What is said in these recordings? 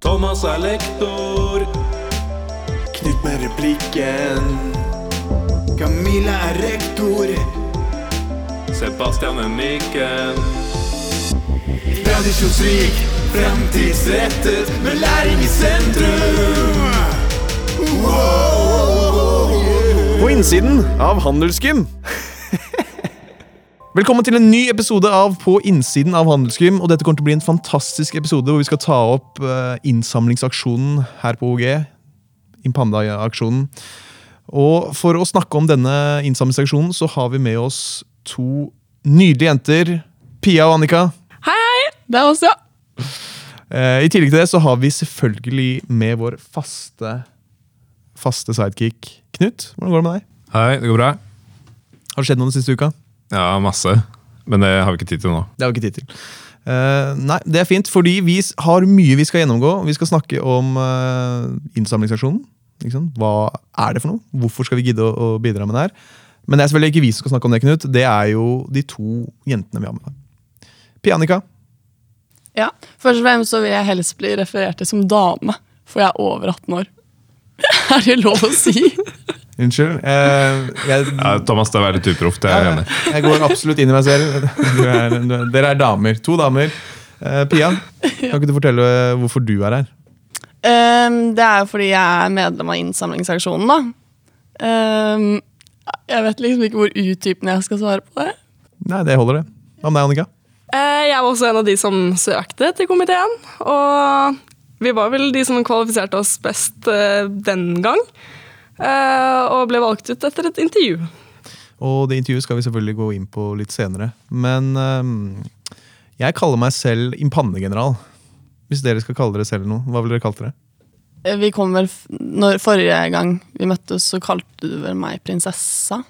Thomas er lektor. Knut med replikken. Camilla er rektor. Sebastian er mikken. Tradisjonsrik, fremtidsrettet, med læring i sentrum. På innsiden av Handelsgym. Velkommen til en ny episode av På innsiden av Handelsgym. og Dette kommer til å bli en fantastisk episode hvor vi skal ta opp eh, innsamlingsaksjonen her på OG. Impanda-aksjonen. Og For å snakke om denne innsamlingsaksjonen så har vi med oss to nydelige jenter. Pia og Annika. Hei, hei! Det er oss, ja. Eh, I tillegg til det så har vi selvfølgelig med vår faste, faste sidekick Knut. Hvordan går det med deg? Hei, det går bra? Har det skjedd noe den siste uka? Ja, masse. Men det har vi ikke tid til nå. Det har vi ikke tid til. Uh, nei, det er fint, fordi vi har mye vi skal gjennomgå. Vi skal snakke om uh, innsamlingsaksjonen. Ikke? Hva er det for noe? Hvorfor skal vi gidde å, å bidra med det her? Men det er selvfølgelig ikke vi som skal snakke om det, Knut. Det er jo de to jentene vi har med. Pianika. Ja. Først og fremst så vil jeg helst bli referert til som dame, for jeg er over 18 år. Er det lov å si? Unnskyld. Eh, jeg, Ja, Thomas, det er veldig uproft. Jeg er enig. jeg går absolutt inn i meg selv. Du er, du er, dere er damer. To damer. Eh, Pia, kan ikke du fortelle hvorfor du er her? Um, det er fordi jeg er medlem av innsamlingsaksjonen, da. Um, jeg vet liksom ikke hvor utdypende jeg skal svare på det. Nei, det holder, det. Hva med deg, Annika? Uh, Jeg var også en av de som søkte til komiteen. Og vi var vel de som kvalifiserte oss best uh, den gang. Eh, Og ble valgt ut etter et intervju. Og det intervjuet skal vi selvfølgelig gå inn på litt senere. Men øhm, jeg kaller meg selv impannegeneral. Hvis dere skal kalle dere selv noe, hva vil dere kalt dere? Eh, Vi kom vel, når, Forrige gang vi møttes, så kalte du vel meg prinsessa.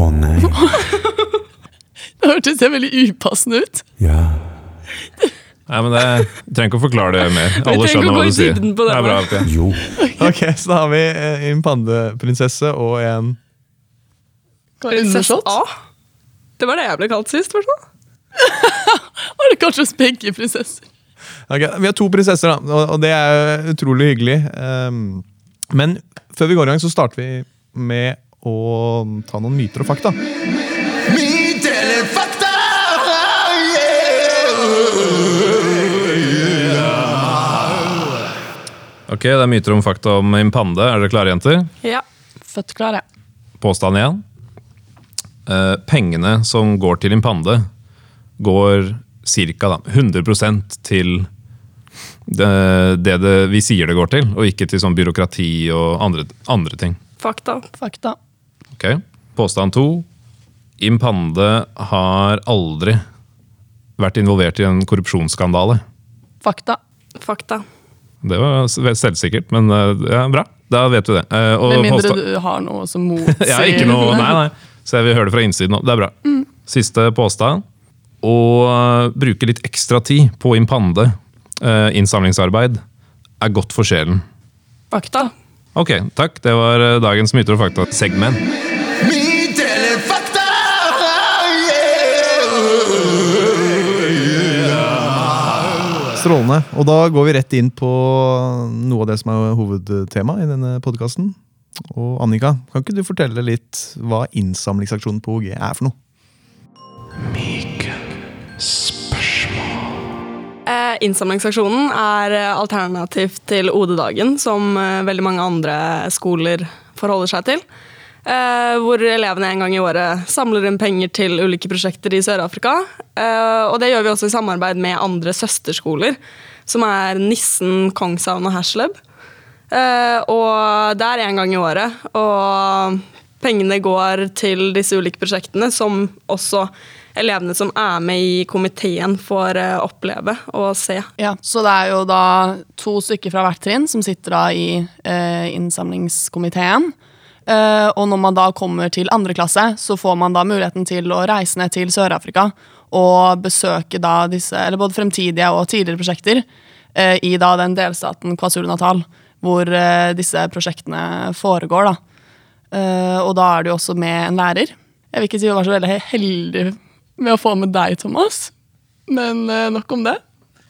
Å nei. Det hørtes veldig upassende ut. Ja. Nei, men det, Jeg trenger ikke å forklare det mer. Alle skjønner hva gå du i sier. på det, Det er bra, okay. Jo. Ok, Så da har vi eh, en pandeprinsesse og en Prinsesse A. Det var det jeg ble kalt sist, i hvert fall. Var det kanskje oss begge prinsesser? Ok, Vi har to prinsesser, da, og, det er utrolig hyggelig. Ehm, men før vi går i gang, så starter vi med å ta noen myter og fakta. Myter eller fakta? Ok, Det er myter om fakta om impande. Er dere klare, jenter? Ja. Født klare. Påstand igjen. Eh, pengene som går til impande, går ca. 100 til det, det, det vi sier det går til, og ikke til sånn byråkrati og andre, andre ting. Fakta. Fakta. Ok, Påstand to. Impande har aldri vært involvert i en korrupsjonsskandale. Fakta. Fakta. Det var selvsikkert, men eh, ja, bra. Da vet vi det. Eh, og Med mindre du har noe som motsier. Ja, ikke noe, nei, nei. Så jeg vil høre det fra innsiden nå. Det er bra. Siste påstand. Å eh, bruke litt ekstra tid på impande, innsamlingsarbeid, er godt for sjelen. Fakta. Ok, takk. Det var dagens myter og fakta-segment. Strålende. Og da går vi rett inn på noe av det som er hovedtema i denne podkasten. Og Annika, kan ikke du fortelle litt hva innsamlingsaksjonen på OG er for noe? Eh, innsamlingsaksjonen er eh, alternativ til OD-dagen, som eh, veldig mange andre skoler forholder seg til. Eh, hvor elevene en gang i året samler inn penger til ulike prosjekter i Sør-Afrika. Uh, og det gjør vi også i samarbeid med andre søsterskoler, som er Nissen, Kongshavn og Hasleb. Uh, og det er en gang i året. Og pengene går til disse ulike prosjektene, som også elevene som er med i komiteen, får oppleve og se. Ja, så det er jo da to stykker fra hvert trinn som sitter da i innsamlingskomiteen. Eh, og når man da kommer til andre klasse, så får man da muligheten til å reise ned til Sør-Afrika og besøke da disse, eller både fremtidige og tidligere prosjekter eh, i da den delstaten KwaZulu-Natal, hvor eh, disse prosjektene foregår. da. Og da er du også med en lærer. Jeg vil ikke si hun var så veldig heldig med å få med deg, Thomas, men nok om det.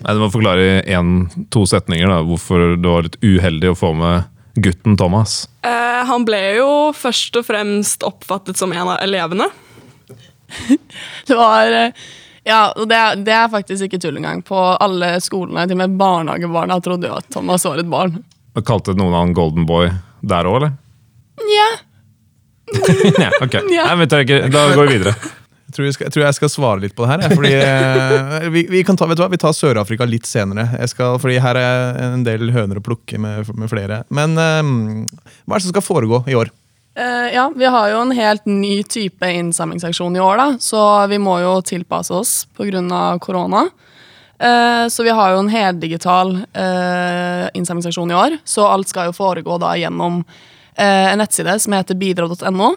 Nei, Du må forklare i én-to setninger da, hvorfor det var litt uheldig å få med gutten Thomas. Eh, han ble jo først og fremst oppfattet som en av elevene. Det var eh, Ja, og det, det er faktisk ikke tull engang. På alle skolene, til og med barnehagebarna, trodde jo at Thomas var et barn. Og Kalte noen han Golden Boy der òg, eller? Ja. ja, ok. Ja. Nei, men Da går vi videre. Jeg tror jeg, skal, jeg tror jeg skal svare litt på det her. Fordi, eh, vi, vi kan ta, vet du hva, vi tar Sør-Afrika litt senere. Jeg skal, fordi her er en del høner å plukke med, med flere. Men eh, hva er det som skal foregå i år? Eh, ja, vi har jo en helt ny type innsamlingsaksjon i år, da, så vi må jo tilpasse oss pga. korona. Eh, så vi har jo en heldigital uh, innsamlingsaksjon i år, så alt skal jo foregå da gjennom eh, en nettside som heter bidra.no.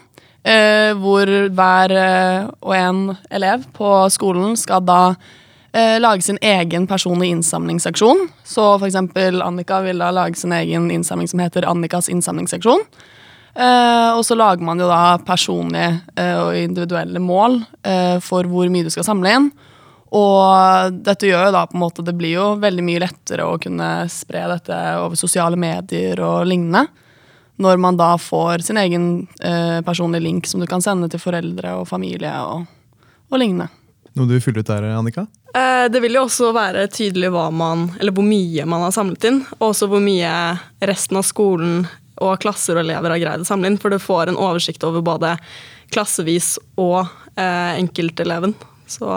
eh, hvor hver eh, og en elev på skolen skal da eh, lage sin egen personlige innsamlingsaksjon. Så for eksempel Annika vil da lage sin egen innsamling som heter Annikas innsamlingsaksjon. Eh, og så lager man jo da personlige eh, og individuelle mål eh, for hvor mye du skal samle inn. Og dette gjør jo da på en måte Det blir jo veldig mye lettere å kunne spre dette over sosiale medier og lignende. Når man da får sin egen eh, personlige link som du kan sende til foreldre og familie og, og lignende. Noe du vil fylle ut der, Annika? Eh, det vil jo også være tydelig hva man, eller hvor mye man har samlet inn, og også hvor mye resten av skolen og klasser og elever har greid å samle inn, for du får en oversikt over både klassevis og eh, enkelteleven. Så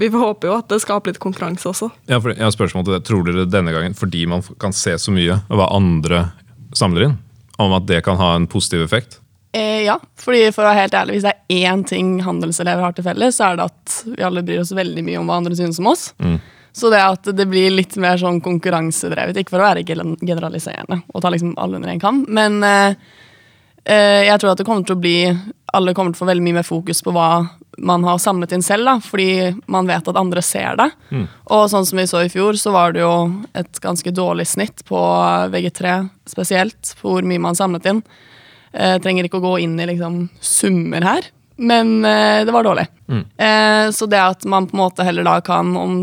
vi får håpe jo at det skaper litt konkurranse også. Ja, for jeg har spørsmål til det. Tror dere denne gangen, fordi man kan se så mye av hva andre samler inn, om at det kan ha en positiv effekt? Eh, ja, fordi for å være helt ærlig, hvis det er én ting handelselever har til felles, så er det at vi alle bryr oss veldig mye om hva andre synes om oss. Så det at det blir litt mer sånn konkurransedrevet, ikke for å være generaliserende og ta liksom alle under en kam, men eh, eh, jeg tror at det kommer til å bli Alle kommer til å få veldig mye mer fokus på hva man har samlet inn selv, da, fordi man vet at andre ser det. Og sånn som vi så i fjor, så var det jo et ganske dårlig snitt på VG3 spesielt, på hvor mye man samlet inn. Jeg trenger ikke å gå inn i liksom, summer her, men eh, det var dårlig. Eh, så det at man på en måte heller da kan, om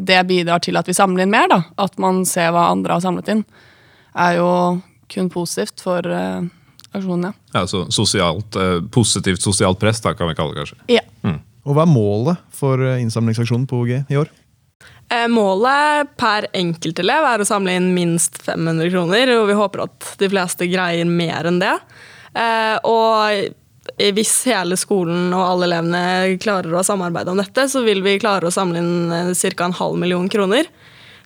det bidrar til at vi samler inn mer, da, at man ser hva andre har samlet inn, er jo kun positivt for eh, aksjonen, ja. Ja, så sosialt, eh, Positivt sosialt press, da kan vi kalle det kanskje. ja. Og hva er målet for eh, innsamlingsaksjonen på OG i år? Eh, Målet per enkeltelev er å samle inn minst 500 kroner, og vi håper at de fleste greier mer enn det. Eh, Og hvis hele skolen og alle elevene klarer å samarbeide om dette, så vil vi klare å samle inn ca. en halv million kroner.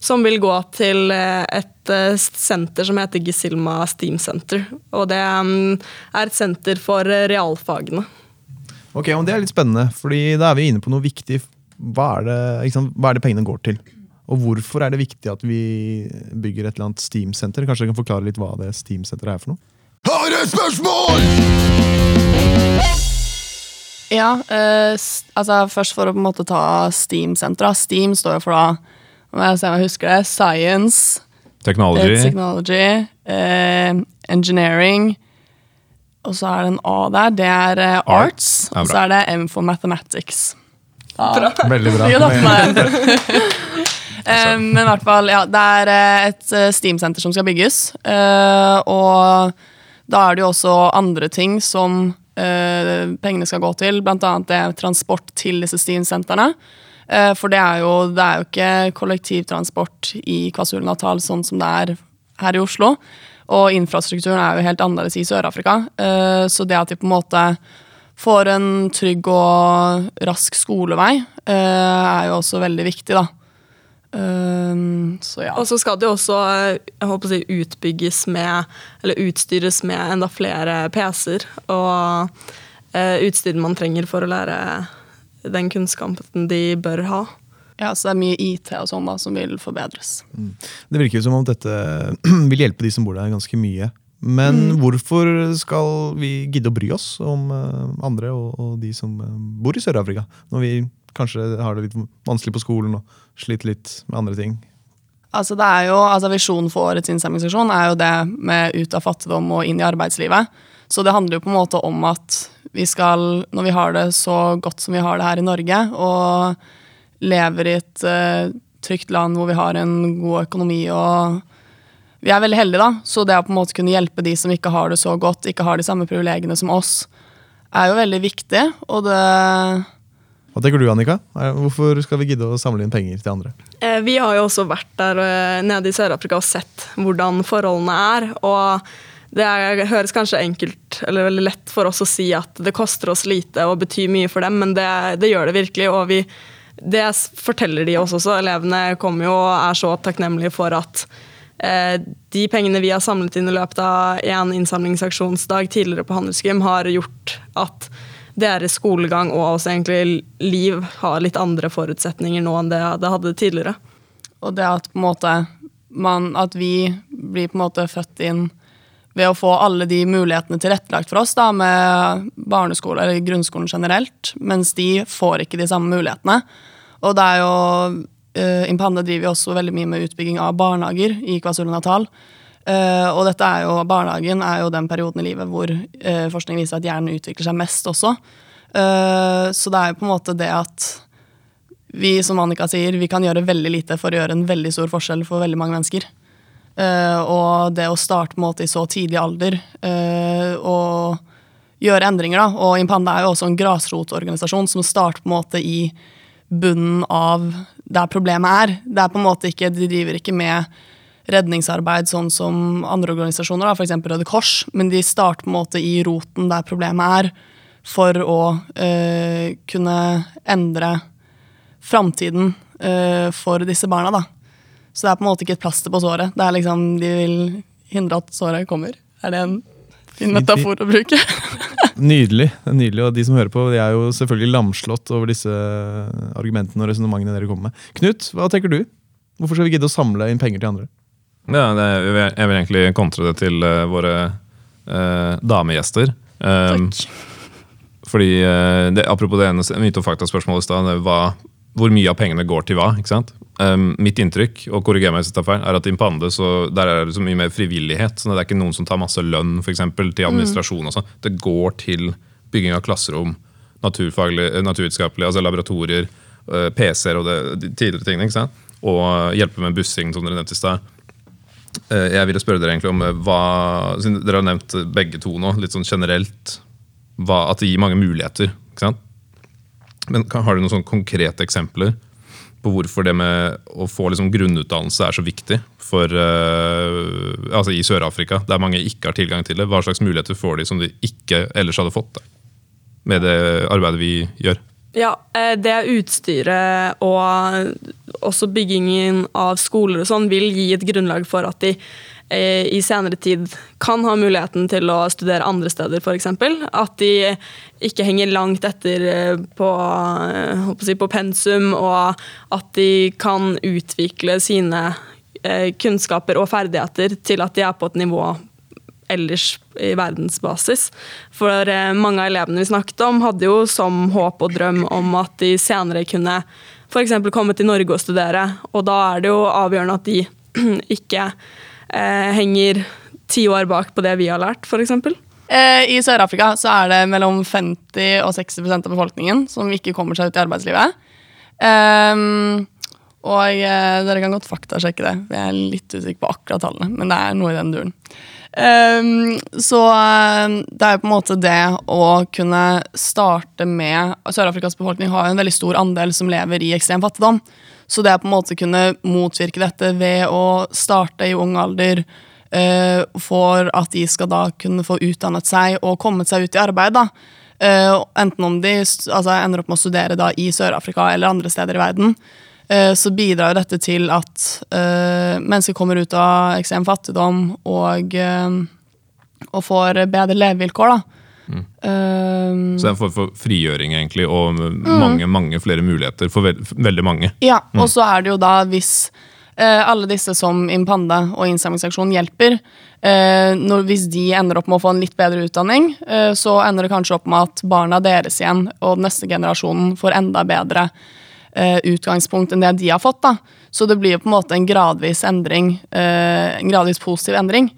Som vil gå til eh, et eh, senter som heter Gisilma Steam Center. Og det mm, er et senter for eh, realfagene. Ok, og Det er litt spennende, fordi da er vi inne på noe viktig. Hva er det? Hva er det pengene går til? Og hvorfor er det viktig at vi bygger et eller annet Steam-senter? Kanskje dere kan forklare litt hva det Steam-senteret er for noe? Har du spørsmål! Ja, eh, altså først for å på en måte ta Steam-senteret. Steam står jo for da, om jeg ser om jeg husker det, Science, eh, Technology. Technology, eh, Engineering, og så er det en A der, det er eh, Arts, Ja, og så er det M for Mathematics. Veldig bra. Veldig bra. Eh, Men i hvert fall, ja, det er eh, et eh, Steam-senter som skal bygges. eh, Og da er det jo også andre ting som eh, pengene skal gå til, blant annet det er transport til disse Steam-sentrene. Eh, For det er, jo, det er jo ikke kollektivtransport i KwaZulu-Natal sånn som det er her i Oslo. Og infrastrukturen er jo helt annerledes i Sør-Afrika. Eh, Så det at de på en måte får en trygg og rask skolevei, eh, er jo også veldig viktig, da. Så ja. Og så skal det jo også jeg håper å si, utbygges med, eller utstyres med enda flere PC-er og utstyr man trenger for å lære den kunnskapen de bør ha. ja, så det er mye IT og sånn da som vil forbedres. Det virker jo som om dette vil hjelpe de som bor der ganske mye. Men hvorfor skal vi gidde å bry oss om eh, andre og, og de som eh, bor i Sør-Afrika? Når vi kanskje har det litt vanskelig på skolen og sliter litt med andre ting. Altså det er jo, altså Visjonen for årets innsamlingssesjon er jo det med ut av fattigdom og inn i arbeidslivet. Så det handler jo på en måte om at vi skal, når vi har det så godt som vi har det her i Norge, og lever i et uh, trygt land hvor vi har en god økonomi og vi er veldig heldige, da. Så det å på en måte kunne hjelpe de som ikke har det så godt, ikke har de samme privilegiene som oss, er jo veldig viktig. Og det Hva tenker du, Annika? Er- Hvorfor skal vi gidde å samle inn penger til andre? Eh, Vi har jo også vært der eh, nede i Sør-Afrika og sett hvordan forholdene er. Og det er, høres kanskje enkelt eller veldig lett for oss å si at det koster oss lite og betyr mye for dem, men det, det gjør det virkelig. Og vi, det forteller de oss også. Elevene kommer jo og er så takknemlige for at eh, de pengene vi har samlet inn i løpet av en innsamlingsaksjonsdag tidligere på Handelsgym, har gjort at deres skolegang og også egentlig liv har litt andre forutsetninger nå enn det det hadde tidligere. Og det at på en måte man, at vi blir på en måte født inn ved å få alle de mulighetene tilrettelagt for oss da, med barneskole eller grunnskolen generelt, mens de får ikke de samme mulighetene. Og det er jo uh, Impande driver jo også veldig mye med utbygging av barnehager i KwaZulu-Natal. Eh, og dette er jo, barnehagen er jo den perioden i livet hvor uh, forskning viser at hjernen utvikler seg mest også. Eh, så det er jo på en måte det at vi, som Annika sier, vi kan gjøre veldig lite for å gjøre en veldig stor forskjell for veldig mange mennesker. Eh, og det å starte på en måte i så tidlig alder eh, og gjøre endringer, da. Og Impanda er jo også en grasrotorganisasjon som starter på en måte i bunnen av der problemet er. Det er på en måte ikke, De driver ikke med redningsarbeid sånn som andre organisasjoner, da, f.eks. Røde Kors, men de starter på en måte i roten der problemet er, for å eh, kunne endre framtiden eh, for disse barna. da. Så det er på en måte ikke et plaster på såret. Det er liksom, De vil hindre at såret kommer. Er det en fin metafor å bruke? Nydelig. det er nydelig, og De som hører på, de er jo selvfølgelig lamslått over disse argumentene og resonnementene dere kommer med. Knut, hva tenker du? Hvorfor skal vi gidde å samle inn penger til andre? Ja, vil- jeg vil egentlig kontre det til uh, våre uh, damegjester. Um, fordi, uh, det, Apropos det ene myte- og faktaspørsmålet i stad, hvor mye av pengene går til hva. ikke sant? Um, mitt inntrykk og korriger meg hvis jeg tar feil, er at i Impande så der er det så mye mer frivillighet. så Det er ikke noen som tar masse lønn for eksempel, til administrasjon. og sånn. Det går til bygging av klasserom, eh, altså laboratorier, eh, PC-er og det, de tidligere tingene. ikke sant? Og eh, hjelpe med bussing, som dere nevnte i stad. Jeg ville spørre dere egentlig om hva Dere har nevnt begge to nå, litt sånn generelt. Hva, at det gir mange muligheter. ikke sant? Men kan, Har du noen sånn konkrete eksempler på hvorfor det med å få liksom grunnutdannelse er så viktig for, uh, altså i Sør-Afrika, der mange ikke har tilgang til det? Hva slags muligheter får de som de ikke ellers hadde fått da, med det arbeidet vi gjør? Ja, eh, det utstyret og også byggingen av skoler og sånn vil gi et grunnlag for at de i senere tid kan ha muligheten til å studere andre steder, f.eks. At de ikke henger langt etter eh, på, eh, si, på pensum, og at de kan utvikle sine eh, kunnskaper og ferdigheter til at de er på et nivå ellers i verdensbasis. For eh, mange av elevene vi snakket om, hadde jo som håp og drøm om at de senere kunne f.eks. komme til Norge og studere. Og da er det jo avgjørende at de ikke eh, henger ti år bak på det vi har lært, f.eks. Eh, I Sør-Afrika så er det mellom 50 og 60% av befolkningen som ikke kommer seg ut i arbeidslivet. Um, og eh, dere kan godt faktasjekke det. Jeg er litt usikker på akkurat tallene, men det er noe i den duren. Um, så eh, det er jo på en måte det å kunne starte med Sør-Afrikas befolkning har jo en veldig stor andel som lever i ekstrem fattigdom. Så det å på en måte kunne motvirke dette ved å starte i ung alder, eh, for at de skal da kunne få utdannet seg og kommet seg ut i arbeid. da. Eh, enten om de altså, ender opp med å studere da i Sør-Afrika eller andre steder i verden, eh, så bidrar jo dette til at mennesker kommer ut av ekstrem fattigdom og, og får bedre levevilkår. da. Eh, Så det er en form for frigjøring egentlig, og mange mange flere muligheter for veld, veldig mange. Ja, og så er det jo da hvis uh, alle disse som Impanda og innsamlingsaksjonen hjelper, uh, når, hvis de ender opp med å få en litt bedre utdanning, uh, så ender det kanskje opp med at barna deres igjen og neste generasjonen får enda bedre utgangspunkt enn det de har fått. da. Så det blir jo på en måte en gradvis endring, en gradvis positiv endring.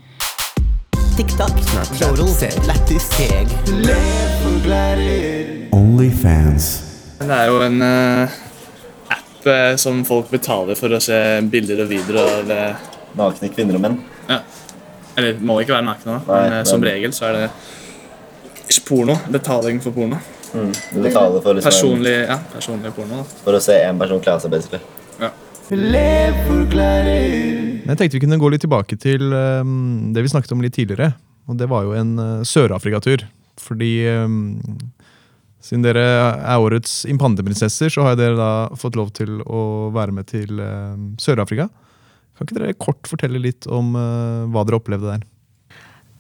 TikTok, Lættis, Teg. Lev for glad Onlyfans. Det er jo en uh, app uh, som folk betaler for å se bilder og videoer av uh, Nakne kvinner og menn. ja. Eller må ikke være nakne, da, Nei, men som regel så er det ikke porno. Betaling for porno. Mm. Du betaler for, liksom, Personlig, ja, personlig porno. da. for å se en person klare seg, basically. Men jeg tenkte vi kunne gå litt tilbake til um, det vi snakket om litt tidligere. Og det var jo en uh, Sør-Afrika-tur. Fordi um, siden dere er årets impandeprinsesser, så har dere da fått lov til å være med til uh, Sør-Afrika. Kan ikke dere kort fortelle litt om uh, hva dere opplevde der?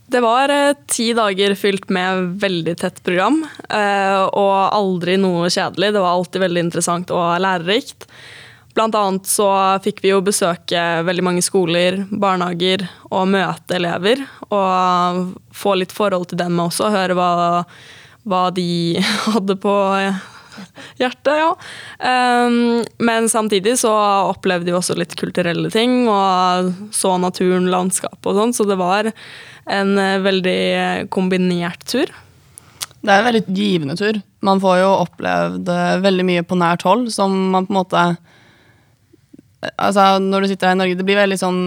Det var eh, ti dager fylt med veldig tett program, eh, og aldri noe kjedelig. Det var alltid veldig interessant og lærerikt. Blant annet så fikk vi jo besøke veldig mange skoler, barnehager og møte elever. Og få litt forhold til dem også, høre hva, hva de hadde på hjertet. ja. Um, men samtidig så opplevde vi også litt kulturelle ting, og så naturen, landskapet og sånn, så det var en eh, veldig kombinert tur. Det er en veldig givende tur. Man får jo opplevd eh, veldig mye på nært hold som man på en måte Altså, når du sitter her i Norge, det blir veldig sånn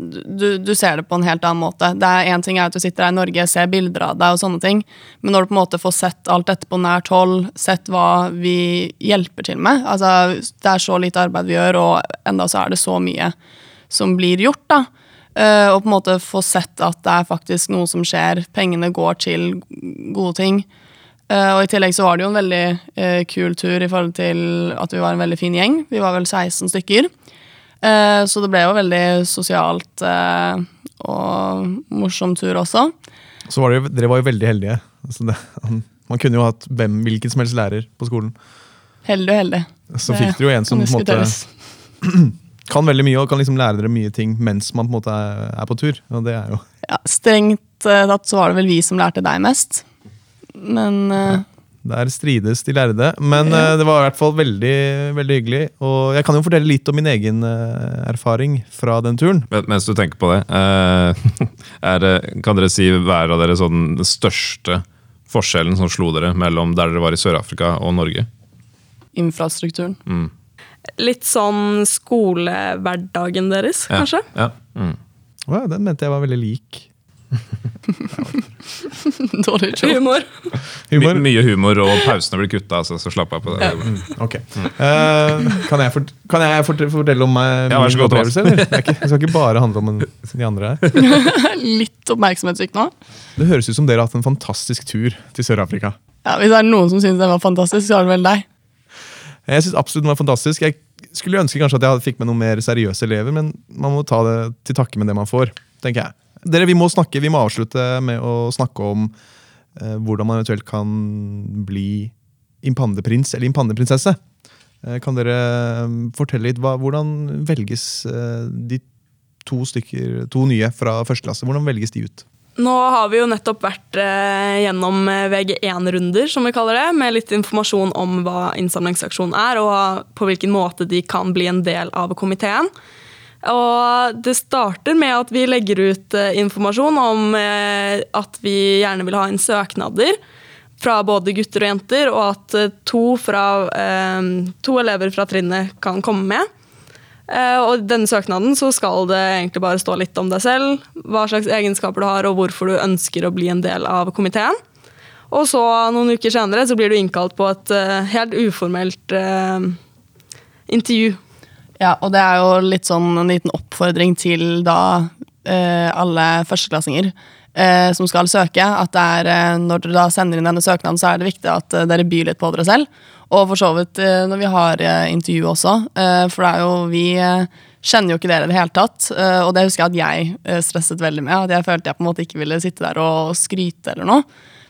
du, du ser det på en helt annen måte. Det er en ting er at du sitter her i Norge, ser bilder av deg og sånne ting, men når du på en måte får sett alt dette på nært hold, sett hva vi hjelper til med altså Det er så lite arbeid vi gjør, og enda så er det så mye som blir gjort, da. Eh, og på en måte få sett at det er faktisk noe som skjer. Pengene går til gode ting. Eh, og i tillegg så var det jo en veldig eh, kul tur i forhold til at vi var en veldig fin gjeng. Vi var vel 16 stykker. Eh, så det ble jo veldig sosialt og morsom tur også. Så var dere, dere var jo veldig heldige. Altså det, man kunne jo hatt hvem, hvilken som helst lærer på skolen. Heldig og heldig. Så fikk dere jo en som på en måte kan veldig mye og kan liksom lære dere mye ting mens man på en måte er, er på tur. Og det er jo Ja, strengt tatt så var det vel vi som lærte deg mest. Men uh... Der strides de lærde. Men eh, det var i hvert fall veldig, veldig hyggelig. Og jeg kan jo fortelle litt om min egen uh, erfaring fra den turen. Mens du tenker på det, eh, er, kan dere si hver av dere sånn den største forskjellen som slo dere mellom der dere var i Sør-Afrika og Norge? infrastrukturen. Litt sånn skolehverdagen deres, Ja. kanskje? Ja. Mm. Wow, den mente jeg var veldig lik. Dårlig joke. Humor. My, Humor. mye humor, og pausene blir kutta, så, så slapp av på det. Ja. Okay. Uh, kan jeg, fort, kan jeg fort, fortelle om meg Ja, min opplevelse? Eller? Det, ikke, det skal ikke bare handle om en, de andre her. Litt oppmerksomhetssyk nå. Det høres ut som dere har hatt en fantastisk tur til Sør-Afrika. Ja, hvis det er noen som syns den var fantastisk, så er det vel deg. Jeg synes absolutt den var fantastisk. Jeg skulle ønske kanskje at jeg fikk med noen mer seriøse elever, men man må ta det til takke med det man får. tenker jeg. Dere, Vi må snakke, vi må avslutte med å snakke om eh, hvordan man eventuelt kan bli impandeprins eller impandeprinsesse. Eh, kan dere eh, fortelle litt, hva, Hvordan velges eh, de to stykker, to nye fra første klasse? Hvordan velges de ut? Nå har vi jo nettopp vært eh, gjennom eh, VG1-runder, som vi kaller det, med litt informasjon om hva innsamlingsaksjonen er, og på hvilken måte de kan bli en del av komiteen. Og det starter med at vi legger ut eh, informasjon om eh, at vi gjerne vil ha inn søknader fra både gutter og jenter, og at eh, to, fra, to elever fra trinnet kan komme med. Og I denne søknaden så skal det egentlig bare stå litt om deg selv, hva slags egenskaper du har og hvorfor du ønsker å bli en del av komiteen. Og så noen uker senere så blir du innkalt på et helt uformelt intervju. Ja, og det er jo litt sånn en liten oppfordring til da eh, alle førsteklassinger eh, som skal søke, at er, eh, når dere da sender inn denne søknaden, så er det viktig at eh, dere byr litt på dere selv. Og for så vidt eh, når vi har eh, intervju også, for det er jo vi kjenner jo ikke dere i det hele tatt, og det husker jeg at jeg stresset veldig med, at jeg følte jeg på en måte ikke ville sitte der og skryte eller noe.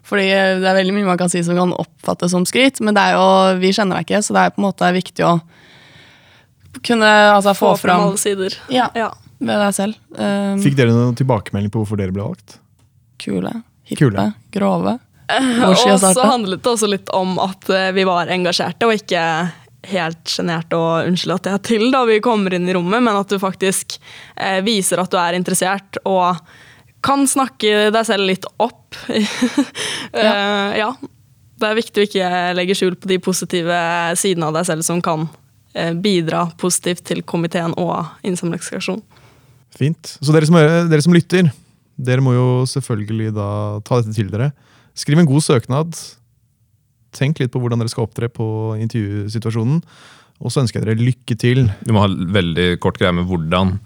Fordi det er veldig mye man kan si som kan oppfattes som skryt, men jo, vi kjenner deg ikke, så det er på en måte viktig å kunne altså, få, Få fram, fram alle sider. ja, Ja. ved deg selv. Um, Fikk dere noen tilbakemelding på hvorfor dere ble valgt? kule, hippe, Kule. grove. Og skal jeg så handlet det også litt om at eh, vi var engasjerte, og ikke helt sjenerte og unnskyld at jeg er til da vi kommer inn i rommet, men at du faktisk eh, viser at du er interessert og kan snakke deg selv litt opp. uh, ja. Det er viktig å ikke legge skjul på de positive sidene av deg selv som kan eh, bidra positivt til komiteen og innsamlingsaksjonen. Fint. Så dere som, dere som lytter, dere må jo selvfølgelig da ta dette til dere. Skriv en god søknad. Tenk litt på hvordan dere skal opptre på intervjusituasjonen. Og så ønsker jeg dere lykke til. Vi må ha veldig kort greie med hvordan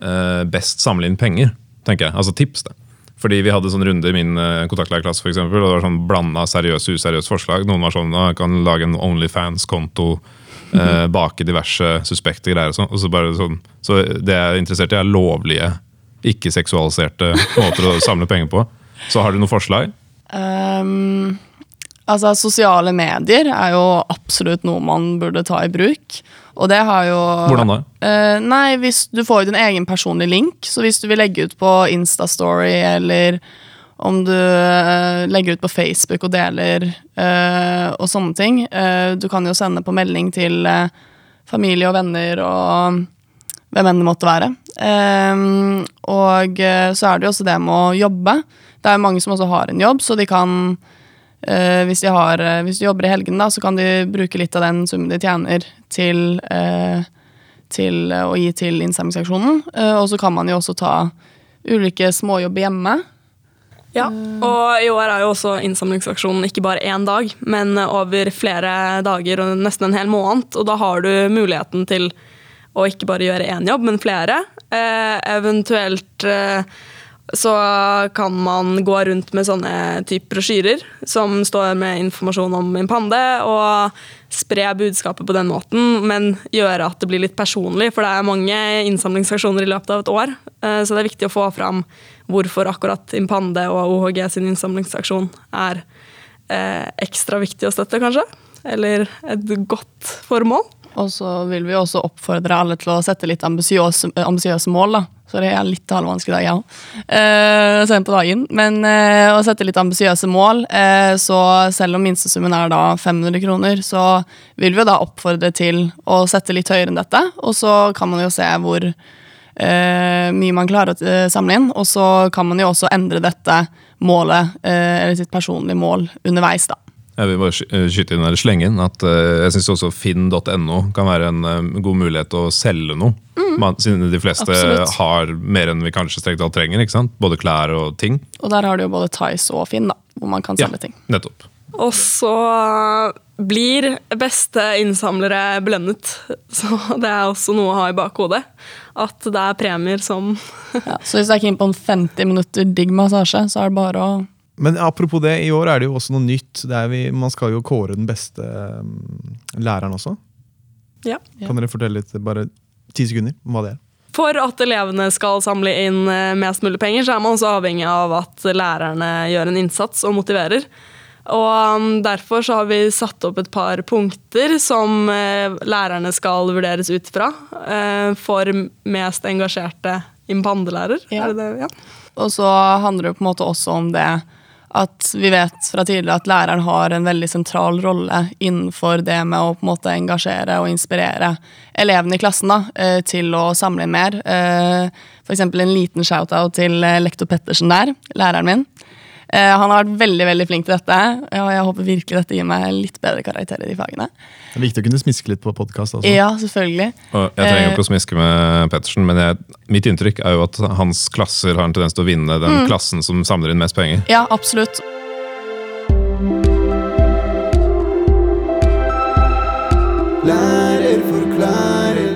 eh, best samle inn penger. tenker jeg. Altså tips. det. Fordi Vi hadde sånn runde i min eh, kontaktlærerklasse, for eksempel, og det var sånn blanda seriøse og useriøse forslag. Noen var sånn at kan lage en Onlyfans-konto, eh, bake diverse suspekte greier. og sånn. Og så bare sånn, så det jeg er interessert i, er lovlige, ikke-seksualiserte måter å samle penger på. Så har du noen forslag? Um, altså, sosiale medier er jo absolutt noe man burde ta i bruk. Og det har jo Hvordan da? Uh, nei, hvis du får jo din egen personlige link, så hvis du vil legge ut på Instastory eller om du eh, legger ut på Facebook og deler eh, og sånne ting eh, Du kan jo sende på melding til eh, familie og venner og hvem enn det måtte være. Ehm, og eh, så er det jo også det med å jobbe. Det er jo mange som også har en jobb, så de kan eh, hvis, de har, eh, hvis de jobber i helgen, da, så kan de bruke litt av den summen de tjener, til, eh, til eh, å gi til innsamlingsaksjonen. Eh, og så kan man jo også ta ulike småjobber hjemme. Ja, og i år er jo også innsamlingsaksjonen ikke bare én dag, men over flere dager og nesten en hel måned. Og da har du muligheten til å ikke bare gjøre én jobb, men flere. Eh, eventuelt eh, så kan man gå rundt med sånne type brosjyrer som står med informasjon om Impande, og spre budskapet på den måten, men gjøre at det blir litt personlig, for det er mange innsamlingsaksjoner i løpet av et år. eh, Så det er viktig å få fram hvorfor akkurat Impande og OHG sin innsamlingsaksjon er eh, ekstra viktig å støtte, kanskje. Eller et godt formål. Og så vil vi også oppfordre alle til å sette litt ambisiøse, mål. da. Så det er litt halvvanskelig dag, ja. Eh, sent på dagen. Men eh, å sette litt ambisiøse mål. Eh, så selv om minstesummen er da 500 kroner, så vil vi jo da oppfordre til å sette litt høyere enn dette. Og så kan man jo se hvor mye man klarer å eh, samle inn. Og så kan man jo også endre dette målet, eh, eller sitt personlige mål, underveis, da. Jeg vil bare sky- eh, skyte inn eller slenge inn at eh, jeg syns også finn.no kan være en eh, god mulighet til å selge noe. Man, siden de fleste Absolutt. har mer enn vi kanskje strengt tatt trenger. Både klær og ting. Og der har du jo både Tice og Finn, da, hvor man kan selge ting. nettopp. Og så blir beste innsamlere belønnet. Så det er også noe å ha i bakhodet. At det er premier som Ja, så hvis du er keen på en 50 minutter digg massasje, så er det bare å Men apropos det, i år er det jo også noe nytt. Det er vi, man skal jo kåre den beste um, læreren også. Ja. Kan dere fortelle litt, bare ti sekunder, om hva det er? For at elevene skal samle inn eh, mest mulig penger, så er man også avhengig av at lærerne gjør en innsats og motiverer. Og um, Derfor så har vi satt opp et par punkter som eh, lærerne skal vurderes ut fra. eh, For mest engasjerte impandelærer. Ja. Ja. Og så handler det på en måte også om det at vi vet fra tidligere at læreren har en veldig sentral rolle innenfor det med å på en måte engasjere og inspirere elevene i klassen da, eh, til å samle inn mer. F.eks. En liten shout-out til lektor Pettersen der, læreren min. Eh, Han har vært veldig veldig flink til dette, og jeg håper virkelig dette gir meg litt bedre karakter i de fagene. Det er viktig å kunne smiske litt på podkast. Altså. Ja, selvfølgelig. Og jeg trenger Eh. ikke å smiske med Pettersen, men jeg, mitt inntrykk er jo at hans klasser har en tendens til å vinne den Mm. klassen som samler inn mest penger. Ja, absolutt. Lærer forklarer.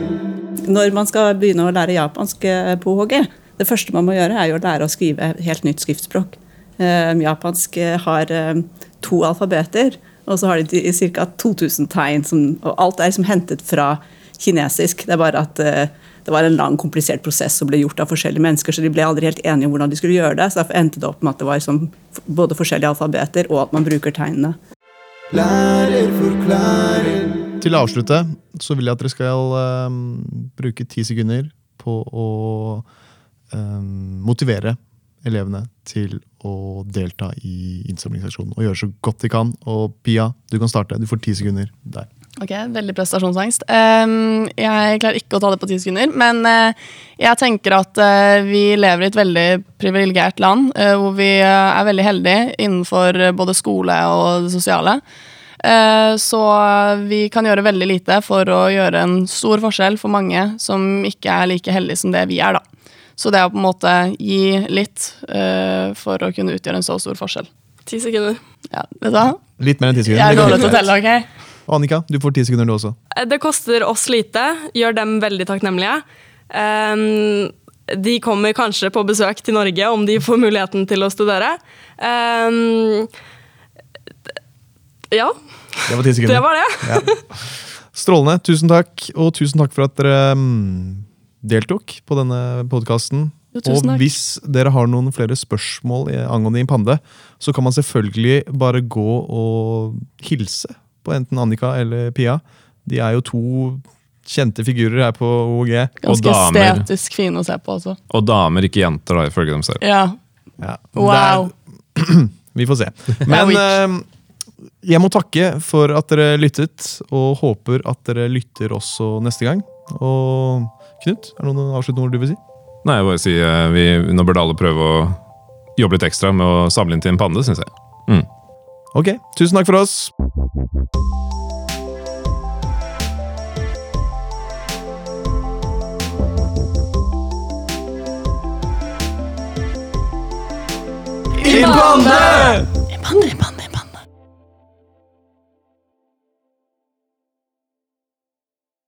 Når man skal begynne å lære japansk eh, på HG, det første man må gjøre, er jo å lære å skrive helt nytt skriftspråk. Eh, japansk eh, har eh, to alfabeter, og så har de ca. 2000 tegn. Som, og alt er liksom hentet fra kinesisk. Det er bare at eh, det var en lang, komplisert prosess som ble gjort av forskjellige mennesker, så de ble aldri helt enige om hvordan de skulle gjøre det. Så derfor endte det opp med at det var liksom både forskjellige alfabeter, og at man bruker tegnene. Lærer forklarer. Til å avslutte så vil jeg at dere skal um, bruke ti sekunder på å um, motivere elevene til å delta i innsamlingsaksjonen og gjøre så godt de kan. Og Pia, du kan starte. Du får ti sekunder der. Ok, Veldig prestasjonsangst. Ehm, jeg klarer ikke å ta det på ti sekunder, men eh, jeg tenker at eh, vi lever i et veldig privilegert land, eh, hvor vi er veldig heldige innenfor både skole og det sosiale. Så vi kan gjøre veldig lite for å gjøre en stor forskjell for mange som ikke er like heldige som det vi er, da. Så det er å på en måte gi litt uh, for å kunne utgjøre en så stor forskjell. Ti sekunder. Ja, vet du hva? Litt mer enn ti sekunder. Jeg er dårlig til å telle, ok? Og Annika, du får ti sekunder du også. Eh, Det koster oss lite, gjør dem veldig takknemlige. Um, de kommer kanskje på besøk til Norge om de får muligheten til å studere. Um, ja, Det var ti sekunder. det var det. Ja. Strålende. Tusen takk, og tusen takk for at dere mm, deltok på denne podkasten. Og hvis dere har noen flere spørsmål i- angående Impande, så kan man selvfølgelig bare gå og hilse på enten Annika eller Pia. De er jo to kjente figurer her på OG. Og Ganske estetisk fine å se på også. Og damer, ikke jenter, da, ifølge dem selv. Ja. Ja. Wow. Vi får se. Men eh, jeg må takke for at dere lyttet, og håper at dere lytter også neste gang. Og Knut, er det noen avsluttende ord du vil si? Nei, jeg bare si eh, vi, Nå burde alle prøve å jobbe litt ekstra med å samle inn til en pande, syns jeg. Mm. Ok, tusen takk for oss. En pande! En pande, en impande.